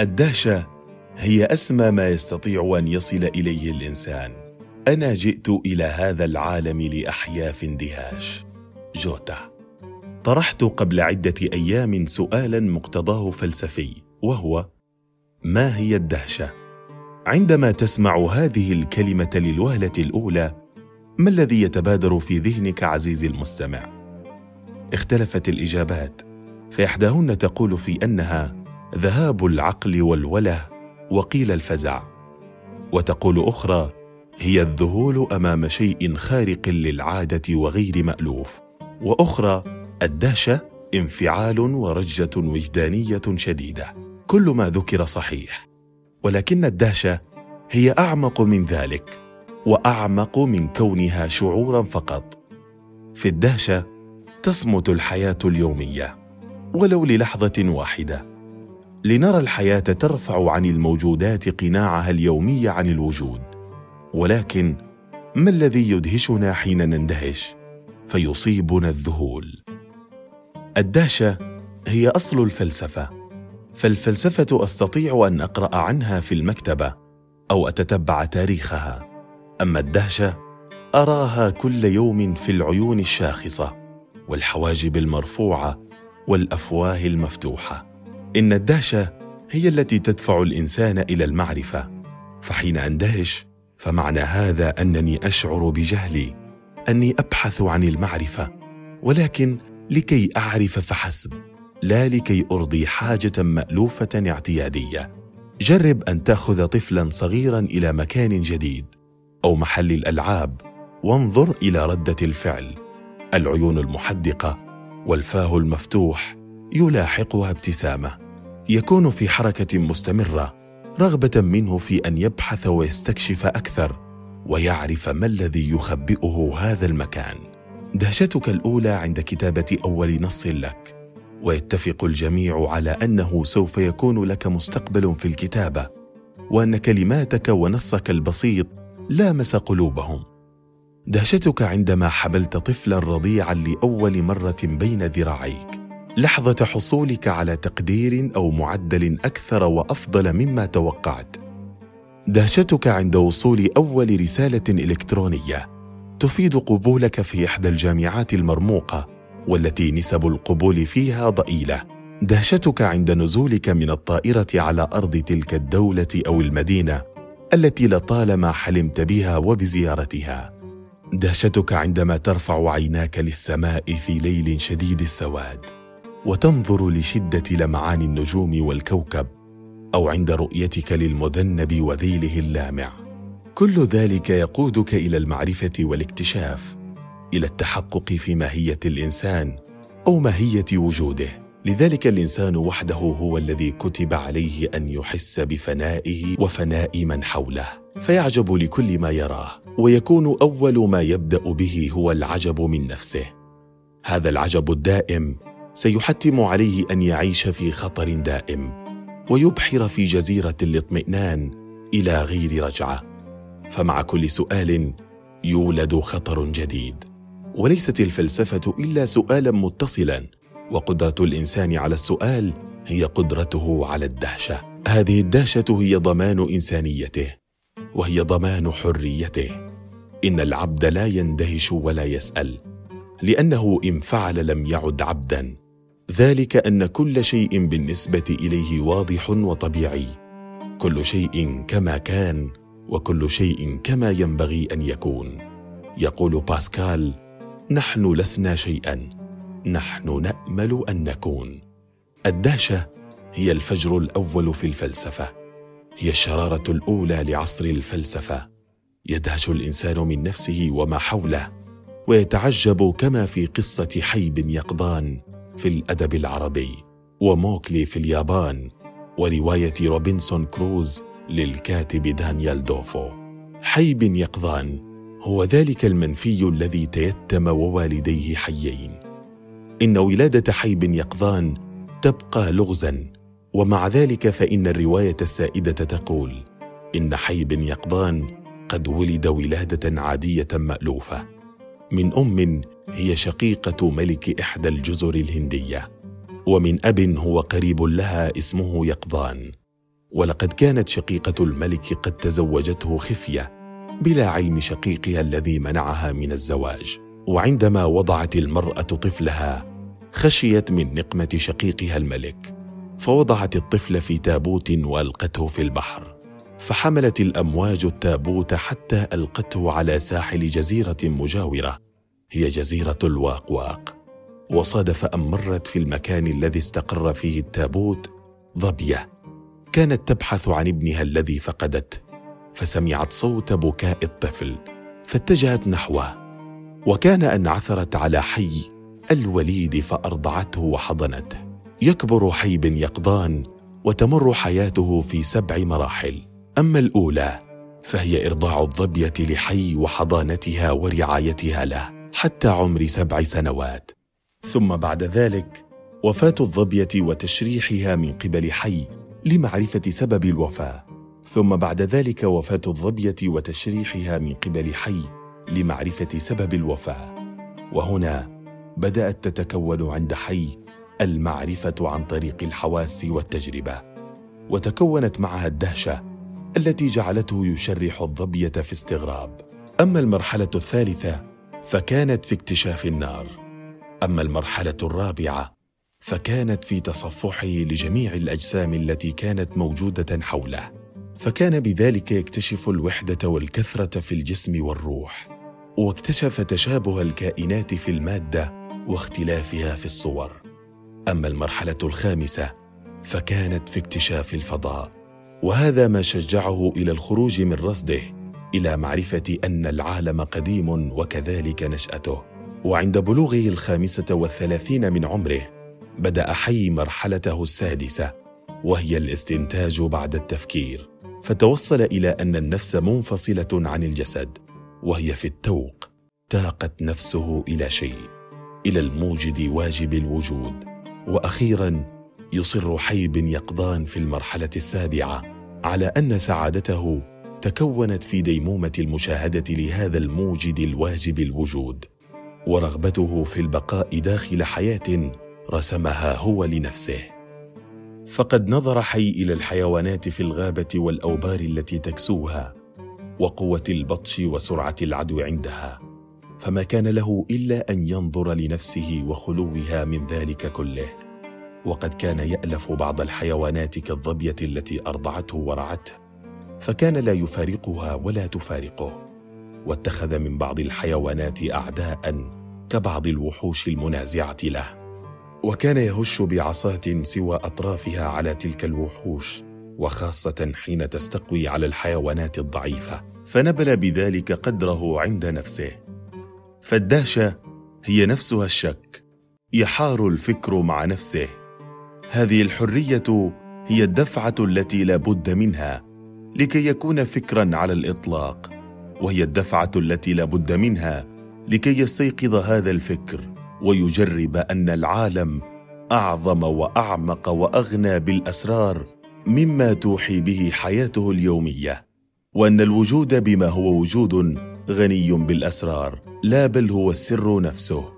الدهشة هي أسمى ما يستطيع أن يصل إليه الإنسان. أنا جئت إلى هذا العالم لاحيا في اندهاش جوتا. طرحت قبل عدة أيام سؤالا مقتضاه فلسفي وهو ما هي الدهشة؟ عندما تسمع هذه الكلمة للوهلة الأولى ما الذي يتبادر في ذهنك عزيزي المستمع؟ اختلفت الإجابات فإحداهن تقول في أنها ذهاب العقل والوله وقيل الفزع. وتقول أخرى هي الذهول أمام شيء خارق للعادة وغير مألوف. وأخرى الدهشة انفعال ورجة وجدانية شديدة. كل ما ذكر صحيح. ولكن الدهشة هي أعمق من ذلك وأعمق من كونها شعورا فقط. في الدهشة تصمت الحياة اليومية ولو للحظة واحدة. لنرى الحياة ترفع عن الموجودات قناعها اليومي عن الوجود. ولكن ما الذي يدهشنا حين نندهش؟ فيصيبنا الذهول. الدهشة هي أصل الفلسفة. فالفلسفة أستطيع أن أقرأ عنها في المكتبة أو أتتبع تاريخها. أما الدهشة أراها كل يوم في العيون الشاخصة والحواجب المرفوعة والأفواه المفتوحة. إن الدهشه هي التي تدفع الإنسان إلى المعرفة. فحين أندهش فمعنى هذا أنني أشعر بجهلي أني أبحث عن المعرفة ولكن لكي أعرف فحسب لا لكي أرضي حاجة مألوفة اعتيادية. جرب أن تأخذ طفلا صغيرا إلى مكان جديد أو محل الألعاب وانظر إلى ردة الفعل. العيون المحدقة والفاه المفتوح يلاحقها ابتسامة. يكون في حركة مستمرة رغبة منه في أن يبحث ويستكشف أكثر ويعرف ما الذي يخبئه هذا المكان. دهشتك الأولى عند كتابة أول نص لك. ويتفق الجميع على أنه سوف يكون لك مستقبل في الكتابة وأن كلماتك ونصك البسيط لامس قلوبهم. دهشتك عندما حملت طفلا رضيعا لأول مرة بين ذراعيك. لحظة حصولك على تقدير أو معدل أكثر وأفضل مما توقعت. دهشتك عند وصول أول رسالة إلكترونية. تفيد قبولك في إحدى الجامعات المرموقة والتي نسب القبول فيها ضئيلة. دهشتك عند نزولك من الطائرة على أرض تلك الدولة أو المدينة التي لطالما حلمت بها وبزيارتها. دهشتك عندما ترفع عيناك للسماء في ليل شديد السواد. وتنظر لشدة لمعان النجوم والكوكب أو عند رؤيتك للمذنب وذيله اللامع. كل ذلك يقودك إلى المعرفة والاكتشاف إلى التحقق في ماهية الإنسان أو ماهية وجوده. لذلك الإنسان وحده هو الذي كتب عليه أن يحس بفنائه وفناء من حوله. فيعجب لكل ما يراه ويكون أول ما يبدأ به هو العجب من نفسه. هذا العجب الدائم سيحتم عليه أن يعيش في خطر دائم ويبحر في جزيرة الاطمئنان إلى غير رجعة. فمع كل سؤال يولد خطر جديد. وليست الفلسفة إلا سؤالا متصلا وقدرة الإنسان على السؤال هي قدرته على الدهشة. هذه الدهشة هي ضمان إنسانيته وهي ضمان حريته. إن العبد لا يندهش ولا يسأل لأنه إن فعل لم يعد عبدا. ذلك أن كل شيء بالنسبة إليه واضح وطبيعي. كل شيء كما كان وكل شيء كما ينبغي أن يكون. يقول باسكال نحن لسنا شيئا نحن نأمل أن نكون. الدهشة هي الفجر الأول في الفلسفة. هي الشرارة الأولى لعصر الفلسفة. يدهش الإنسان من نفسه وما حوله ويتعجب كما في قصة حيب يقظان. في الأدب العربي وموكلي في اليابان ورواية روبنسون كروز للكاتب دانيال دوفو. حي بن يقظان هو ذلك المنفي الذي تيتم ووالديه حيين. إن ولادة حي بن يقظان تبقى لغزا ومع ذلك فإن الرواية السائدة تقول إن حي بن يقظان قد ولد ولادة عادية مألوفة. من أم هي شقيقة ملك إحدى الجزر الهندية ومن أب هو قريب لها اسمه يقظان. ولقد كانت شقيقة الملك قد تزوجته خفية بلا علم شقيقها الذي منعها من الزواج. وعندما وضعت المرأة طفلها خشيت من نقمة شقيقها الملك فوضعت الطفل في تابوت وألقته في البحر. فحملت الأمواج التابوت حتى ألقته على ساحل جزيرة مجاورة. هي جزيرة الواقواق. وصادف ان مرت في المكان الذي استقر فيه التابوت ظبية. كانت تبحث عن ابنها الذي فقدته فسمعت صوت بكاء الطفل. فاتجهت نحوه. وكان أن عثرت على حي الوليد فأرضعته وحضنته. يكبر حي بن يقظان وتمر حياته في سبع مراحل. أما الأولى فهي إرضاع الظبية لحي وحضانتها ورعايتها له حتى عمر سبع سنوات. ثم بعد ذلك وفاة الظبية وتشريحها من قبل حي لمعرفة سبب الوفاة. ثم بعد ذلك وفاة الظبية وتشريحها من قبل حي لمعرفة سبب الوفاة. وهنا بدأت تتكون عند حي المعرفة عن طريق الحواس والتجربة وتكونت معها الدهشة التي جعلته يشرح الظبيه في استغراب. أما المرحلة الثالثة فكانت في اكتشاف النار. أما المرحلة الرابعة فكانت في تصفحه لجميع الأجسام التي كانت موجودة حوله. فكان بذلك يكتشف الوحدة والكثرة في الجسم والروح. واكتشف تشابه الكائنات في المادة واختلافها في الصور. أما المرحلة الخامسة فكانت في اكتشاف الفضاء. وهذا ما شجعه إلى الخروج من رصده إلى معرفة أن العالم قديم وكذلك نشأته. وعند بلوغه الخامسة والثلاثين من عمره بدأ حي مرحلته السادسة وهي الاستنتاج بعد التفكير. فتوصل إلى أن النفس منفصلة عن الجسد وهي في التوق تاقت نفسه إلى شيء إلى الموجد واجب الوجود. وأخيرا يصر حي بن يقظان في المرحلة السابعة. على أن سعادته تكونت في ديمومة المشاهدة لهذا الموجد الواجب الوجود ورغبته في البقاء داخل حياة رسمها هو لنفسه. فقد نظر حي إلى الحيوانات في الغابة والأوبار التي تكسوها وقوة البطش وسرعة العدو عندها فما كان له إلا أن ينظر لنفسه وخلوها من ذلك كله. وقد كان يألف بعض الحيوانات كالظبية التي أرضعته ورعته فكان لا يفارقها ولا تفارقه واتخذ من بعض الحيوانات اعداء كبعض الوحوش المنازعة له. وكان يهش بعصاة سوى أطرافها على تلك الوحوش وخاصة حين تستقوي على الحيوانات الضعيفة فنبل بذلك قدره عند نفسه. فالدهشة هي نفسها الشك يحار الفكر مع نفسه. هذه الحرية هي الدفعة التي لا بد منها لكي يكون فكرا على الإطلاق وهي الدفعة التي لا بد منها لكي يستيقظ هذا الفكر ويجرب أن العالم أعظم وأعمق وأغنى بالأسرار مما توحي به حياته اليومية وأن الوجود بما هو وجود غني بالأسرار لا بل هو السر نفسه.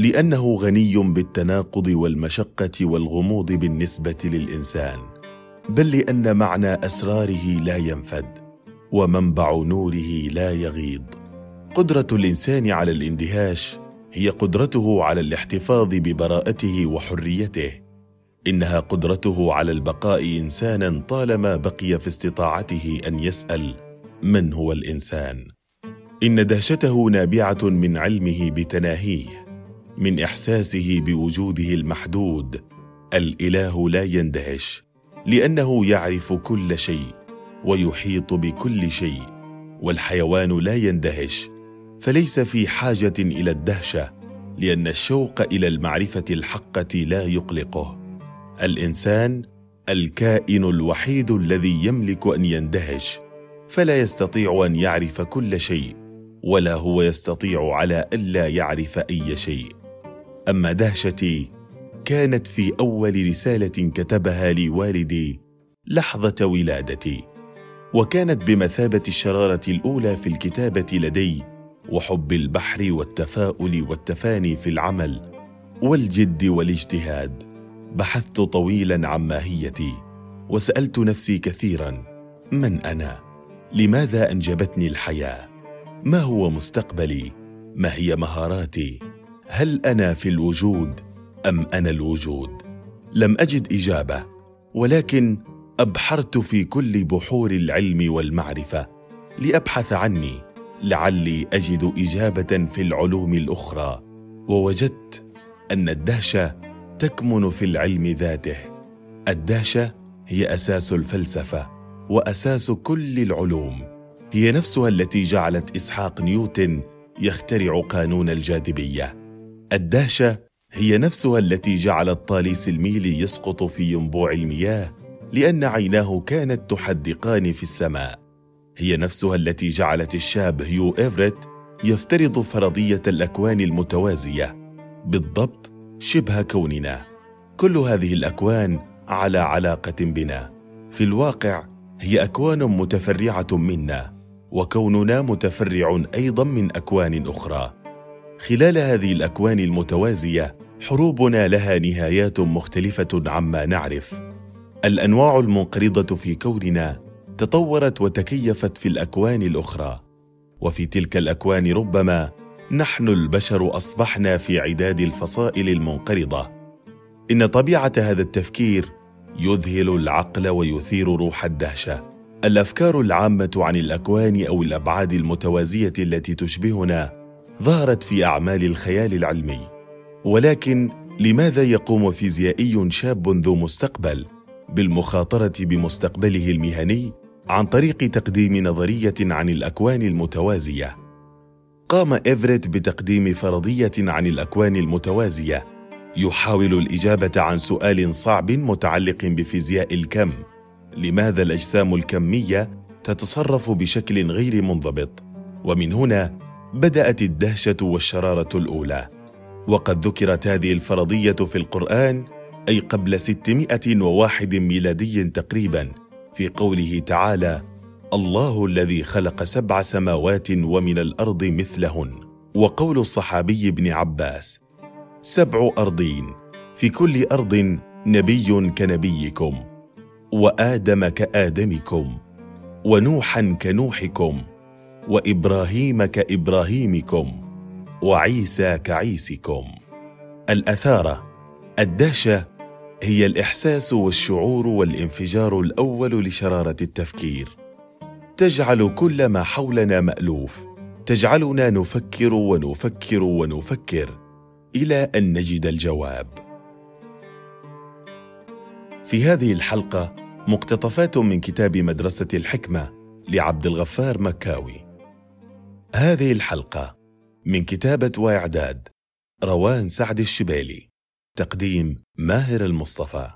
لأنه غني بالتناقض والمشقة والغموض بالنسبة للإنسان بل لأن معنى أسراره لا ينفد ومنبع نوره لا يغيض. قدرة الإنسان على الاندهاش هي قدرته على الاحتفاظ ببراءته وحريته. إنها قدرته على البقاء إنسانا طالما بقي في استطاعته أن يسأل من هو الإنسان. إن دهشته نابعة من علمه بتناهيه. من إحساسه بوجوده المحدود. الإله لا يندهش لأنه يعرف كل شيء ويحيط بكل شيء والحيوان لا يندهش. فليس في حاجة إلى الدهشة لأن الشوق إلى المعرفة الحقة لا يقلقه. الإنسان الكائن الوحيد الذي يملك أن يندهش. فلا يستطيع أن يعرف كل شيء ولا هو يستطيع على ألا يعرف أي شيء. أما دهشتي كانت في أول رسالة كتبها لي والدي لحظة ولادتي وكانت بمثابة الشرارة الأولى في الكتابة لدي وحب البحر والتفاؤل والتفاني في العمل والجد والاجتهاد. بحثت طويلا عن ماهيتي وسألت نفسي كثيرا من أنا؟ لماذا أنجبتني الحياة؟ ما هو مستقبلي؟ ما هي مهاراتي؟ هل أنا في الوجود أم أنا الوجود؟ لم أجد إجابة ولكن أبحرت في كل بحور العلم والمعرفة لأبحث عني لعلي أجد إجابة في العلوم الأخرى ووجدت أن الدهشه تكمن في العلم ذاته. الدهشه هي أساس الفلسفة وأساس كل العلوم. هي نفسها التي جعلت إسحاق نيوتن يخترع قانون الجاذبية. الدهشة هي نفسها التي جعلت طاليس الميل يسقط في ينبوع المياه لأن عيناه كانت تحدقان في السماء. هي نفسها التي جعلت الشاب هيو إيفريت يفترض فرضية الأكوان المتوازية بالضبط شبه كوننا. كل هذه الأكوان على علاقة بنا. في الواقع هي أكوان متفرعة منا وكوننا متفرع أيضا من أكوان أخرى. خلال هذه الأكوان المتوازية حروبنا لها نهايات مختلفة عما نعرف. الأنواع المنقرضة في كوننا تطورت وتكيفت في الأكوان الأخرى. وفي تلك الأكوان ربما نحن البشر أصبحنا في عداد الفصائل المنقرضة. إن طبيعة هذا التفكير يذهل العقل ويثير روح الدهشة. الأفكار العامة عن الأكوان أو الأبعاد المتوازية التي تشبهنا ظهرت في أعمال الخيال العلمي. ولكن لماذا يقوم فيزيائي شاب ذو مستقبل بالمخاطرة بمستقبله المهني عن طريق تقديم نظرية عن الأكوان المتوازية؟ قام إيفريت بتقديم فرضية عن الأكوان المتوازية. يحاول الإجابة عن سؤال صعب متعلق بفيزياء الكم. لماذا الأجسام الكمية تتصرف بشكل غير منضبط؟ ومن هنا بدأت الدهشة والشرارة الأولى وقد ذكرت هذه الفرضية في القرآن أي قبل 601 ميلادي تقريبا في قوله تعالى الله الذي خلق سبع سماوات ومن الأرض مثلهن وقول الصحابي ابن عباس سبع أرضين في كل أرض نبي كنبيكم وآدم كآدمكم ونوحا كنوحكم وإبراهيم كإبراهيمكم وعيسى كعيسكم. الأثارة الدهشة هي الإحساس والشعور والانفجار الأول لشرارة التفكير. تجعل كل ما حولنا مألوف. تجعلنا نفكر ونفكر ونفكر إلى أن نجد الجواب. في هذه الحلقة مقتطفات من كتاب مدرسة الحكمة لعبد الغفار مكاوي. هذه الحلقة من كتابة واعداد روان سعد الشبالي تقديم ماهر المصطفى.